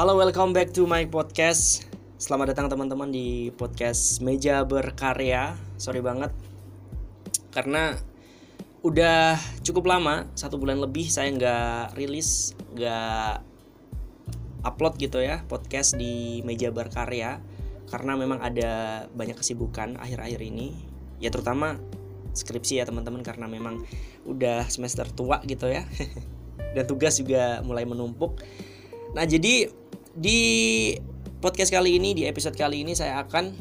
Halo, welcome back to my podcast. Selamat datang teman-teman di podcast Meja Berkarya. Sorry banget karena udah cukup lama satu bulan lebih saya nggak rilis, nggak upload gitu ya podcast di Meja Berkarya karena memang ada banyak kesibukan akhir-akhir ini. Ya terutama skripsi ya teman-teman karena memang udah semester tua gitu ya. Dan tugas juga mulai menumpuk. Nah, jadi di podcast kali ini, di episode kali ini saya akan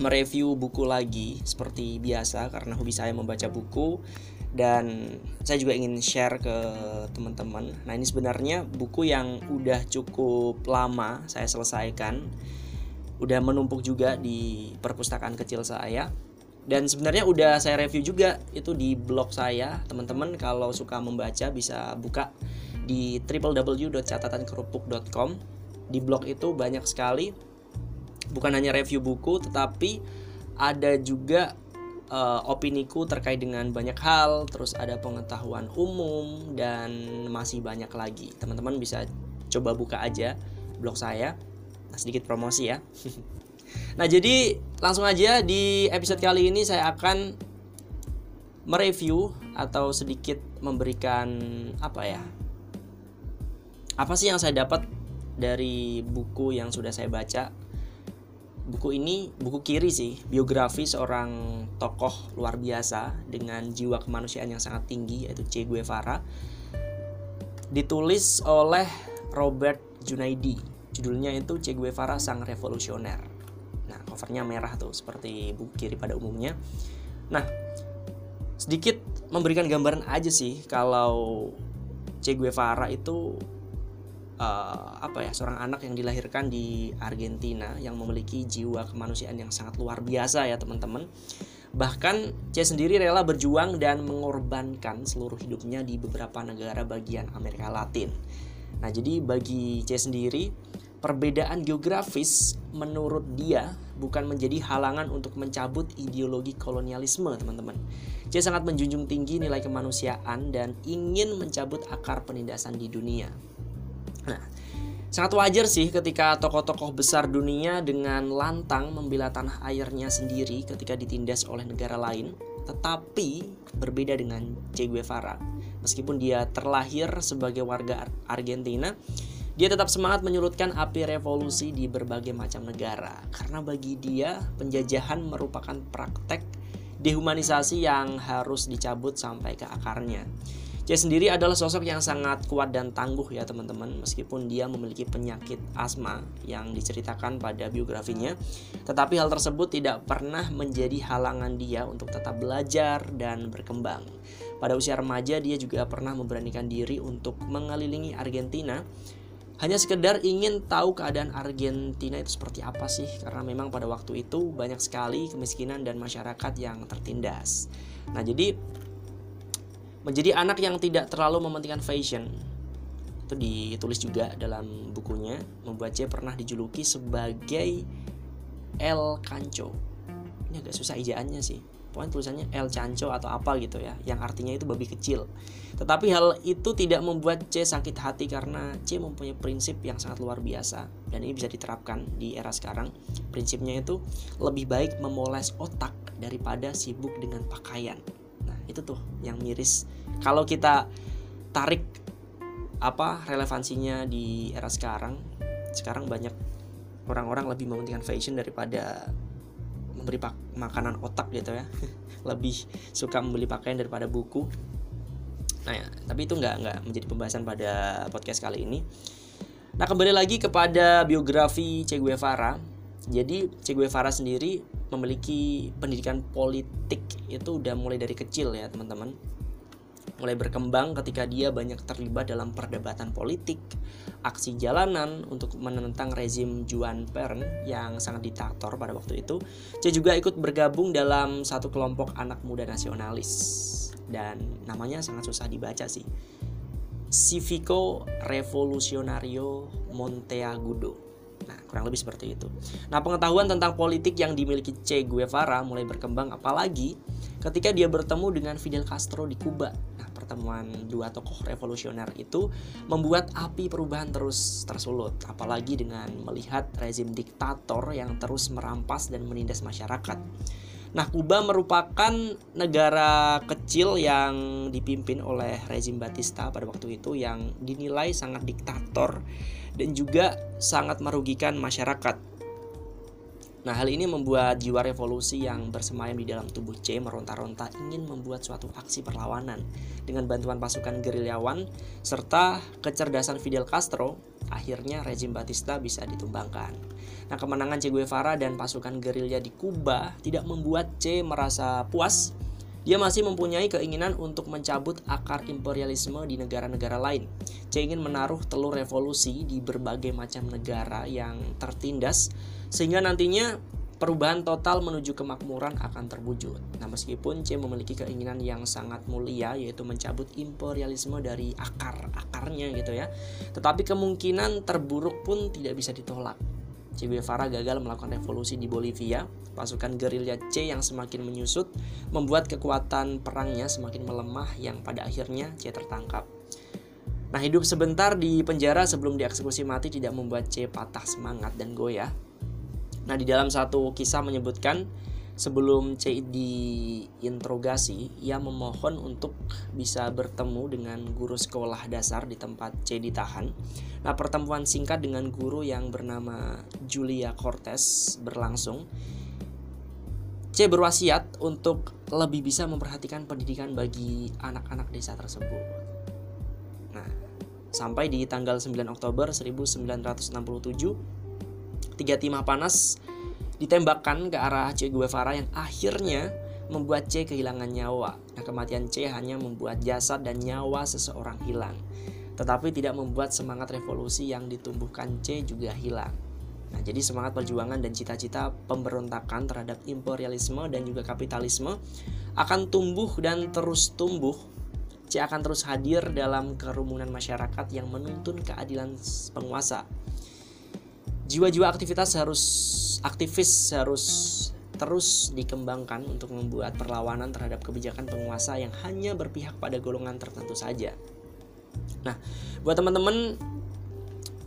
mereview buku lagi seperti biasa karena hobi saya membaca buku dan saya juga ingin share ke teman-teman. Nah, ini sebenarnya buku yang udah cukup lama saya selesaikan. Udah menumpuk juga di perpustakaan kecil saya. Dan sebenarnya udah saya review juga itu di blog saya. Teman-teman kalau suka membaca bisa buka di www.catatankerupuk.com. Di blog itu banyak sekali bukan hanya review buku tetapi ada juga uh, opiniku terkait dengan banyak hal, terus ada pengetahuan umum dan masih banyak lagi. Teman-teman bisa coba buka aja blog saya. Nah, sedikit promosi ya. nah, jadi langsung aja di episode kali ini saya akan mereview atau sedikit memberikan apa ya? Apa sih yang saya dapat dari buku yang sudah saya baca? Buku ini buku kiri sih, biografi seorang tokoh luar biasa dengan jiwa kemanusiaan yang sangat tinggi yaitu Che Guevara. Ditulis oleh Robert Junaidi. Judulnya itu Che Guevara Sang Revolusioner. Nah, covernya merah tuh seperti buku kiri pada umumnya. Nah, sedikit memberikan gambaran aja sih kalau Che Guevara itu uh, apa ya seorang anak yang dilahirkan di Argentina yang memiliki jiwa kemanusiaan yang sangat luar biasa ya teman-teman. Bahkan Che sendiri rela berjuang dan mengorbankan seluruh hidupnya di beberapa negara bagian Amerika Latin. Nah, jadi bagi Che sendiri, perbedaan geografis menurut dia bukan menjadi halangan untuk mencabut ideologi kolonialisme, teman-teman. Che sangat menjunjung tinggi nilai kemanusiaan dan ingin mencabut akar penindasan di dunia. Nah, sangat wajar sih ketika tokoh-tokoh besar dunia dengan lantang membela tanah airnya sendiri ketika ditindas oleh negara lain, tetapi berbeda dengan Che Guevara. Meskipun dia terlahir sebagai warga Argentina, dia tetap semangat menyulutkan api revolusi di berbagai macam negara. Karena bagi dia, penjajahan merupakan praktek dehumanisasi yang harus dicabut sampai ke akarnya. Dia sendiri adalah sosok yang sangat kuat dan tangguh ya teman-teman. Meskipun dia memiliki penyakit asma yang diceritakan pada biografinya Tetapi hal tersebut tidak pernah menjadi halangan dia untuk tetap belajar dan berkembang. Pada usia remaja dia juga pernah memberanikan diri untuk mengelilingi Argentina. Hanya sekedar ingin tahu keadaan Argentina itu seperti apa sih karena memang pada waktu itu banyak sekali kemiskinan dan masyarakat yang tertindas. Nah, jadi menjadi anak yang tidak terlalu mementingkan fashion. Itu ditulis juga dalam bukunya membuat C pernah dijuluki sebagai El Cancho. Ini agak susah ijaannya sih. Pokoknya tulisannya El Cancho atau apa gitu ya yang artinya itu babi kecil. Tetapi hal itu tidak membuat C sakit hati karena C mempunyai prinsip yang sangat luar biasa. Dan ini bisa diterapkan di era sekarang. Prinsipnya itu lebih baik memoles otak daripada sibuk dengan pakaian itu tuh yang miris. Kalau kita tarik apa relevansinya di era sekarang sekarang banyak orang-orang lebih mementingkan fashion daripada memberi makanan otak gitu ya. Lebih suka membeli pakaian daripada buku. Nah ya, tapi itu nggak nggak menjadi pembahasan pada podcast kali ini. Nah kembali lagi kepada biografi Che Guevara. Jadi Che Guevara sendiri memiliki pendidikan politik itu udah mulai dari kecil ya teman-teman mulai berkembang ketika dia banyak terlibat dalam perdebatan politik, aksi jalanan untuk menentang rezim Juan Pern yang sangat diktator pada waktu itu. Che juga ikut bergabung dalam satu kelompok anak muda nasionalis dan namanya sangat susah dibaca sih. Civico Revolucionario Monteagudo Nah, kurang lebih seperti itu. Nah, pengetahuan tentang politik yang dimiliki Che Guevara mulai berkembang apalagi ketika dia bertemu dengan Fidel Castro di Kuba. Nah, pertemuan dua tokoh revolusioner itu membuat api perubahan terus tersulut, apalagi dengan melihat rezim diktator yang terus merampas dan menindas masyarakat. Nah, Kuba merupakan negara kecil yang dipimpin oleh rezim Batista pada waktu itu yang dinilai sangat diktator dan juga sangat merugikan masyarakat. Nah, hal ini membuat jiwa revolusi yang bersemayam di dalam tubuh C meronta-ronta ingin membuat suatu aksi perlawanan dengan bantuan pasukan gerilyawan serta kecerdasan Fidel Castro, akhirnya rezim Batista bisa ditumbangkan. Nah, kemenangan Che Guevara dan pasukan gerilya di Kuba tidak membuat Che merasa puas. Dia masih mempunyai keinginan untuk mencabut akar imperialisme di negara-negara lain. Che ingin menaruh telur revolusi di berbagai macam negara yang tertindas sehingga nantinya perubahan total menuju kemakmuran akan terwujud. Nah, meskipun Che memiliki keinginan yang sangat mulia yaitu mencabut imperialisme dari akar-akarnya gitu ya. Tetapi kemungkinan terburuk pun tidak bisa ditolak. Che Guevara gagal melakukan revolusi di Bolivia. Pasukan gerilya C yang semakin menyusut membuat kekuatan perangnya semakin melemah yang pada akhirnya C tertangkap. Nah, hidup sebentar di penjara sebelum dieksekusi mati tidak membuat C patah semangat dan goyah. Nah, di dalam satu kisah menyebutkan sebelum C diinterogasi, ia memohon untuk bisa bertemu dengan guru sekolah dasar di tempat C ditahan. Nah, pertemuan singkat dengan guru yang bernama Julia Cortez berlangsung. C berwasiat untuk lebih bisa memperhatikan pendidikan bagi anak-anak desa tersebut. Nah, sampai di tanggal 9 Oktober 1967, tiga timah panas ditembakkan ke arah Che Guevara yang akhirnya membuat C kehilangan nyawa. Nah, kematian C hanya membuat jasad dan nyawa seseorang hilang, tetapi tidak membuat semangat revolusi yang ditumbuhkan C juga hilang. Nah, jadi semangat perjuangan dan cita-cita pemberontakan terhadap imperialisme dan juga kapitalisme akan tumbuh dan terus tumbuh. C akan terus hadir dalam kerumunan masyarakat yang menuntun keadilan penguasa. Jiwa-jiwa aktivitas harus aktivis harus terus dikembangkan untuk membuat perlawanan terhadap kebijakan penguasa yang hanya berpihak pada golongan tertentu saja. Nah, buat teman-teman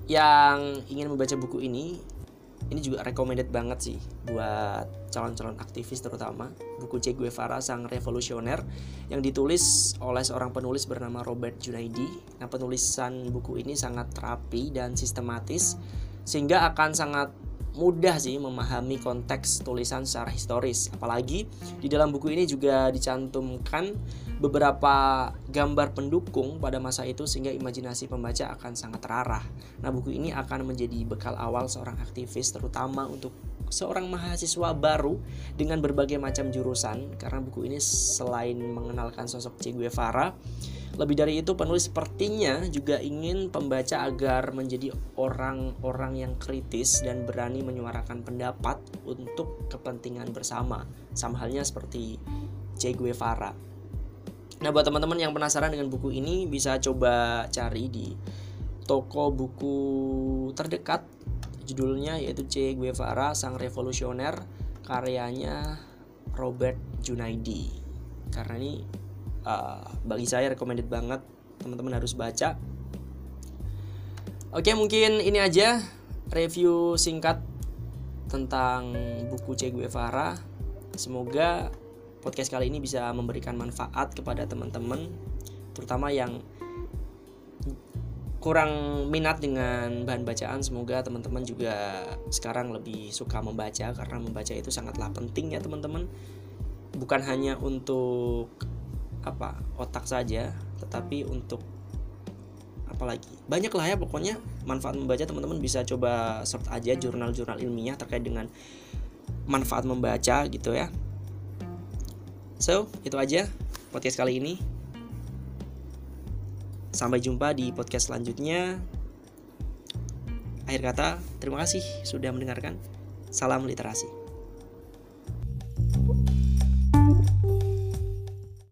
yang ingin membaca buku ini, ini juga recommended banget sih buat calon-calon aktivis terutama buku Che Guevara Sang Revolusioner yang ditulis oleh seorang penulis bernama Robert Junaidi. Nah, penulisan buku ini sangat rapi dan sistematis sehingga akan sangat mudah sih memahami konteks tulisan secara historis. Apalagi di dalam buku ini juga dicantumkan beberapa gambar pendukung pada masa itu sehingga imajinasi pembaca akan sangat terarah. Nah, buku ini akan menjadi bekal awal seorang aktivis terutama untuk seorang mahasiswa baru dengan berbagai macam jurusan karena buku ini selain mengenalkan sosok Che Guevara lebih dari itu, penulis sepertinya juga ingin pembaca agar menjadi orang-orang yang kritis dan berani menyuarakan pendapat untuk kepentingan bersama. Sama halnya seperti Che Guevara. Nah, buat teman-teman yang penasaran dengan buku ini, bisa coba cari di toko buku terdekat. Judulnya yaitu Che Guevara, Sang Revolusioner, karyanya Robert Junaidi. Karena ini uh, bagi saya recommended banget teman-teman harus baca. Oke mungkin ini aja review singkat tentang buku Che Guevara. Semoga podcast kali ini bisa memberikan manfaat kepada teman-teman terutama yang kurang minat dengan bahan bacaan. Semoga teman-teman juga sekarang lebih suka membaca karena membaca itu sangatlah penting ya teman-teman. Bukan hanya untuk apa otak saja tetapi untuk apalagi banyak lah ya pokoknya manfaat membaca. Teman-teman bisa coba search aja jurnal-jurnal ilmiah terkait dengan manfaat membaca gitu ya. So itu aja podcast kali ini sampai jumpa di podcast selanjutnya. Akhir kata terima kasih sudah mendengarkan. Salam literasi. thank you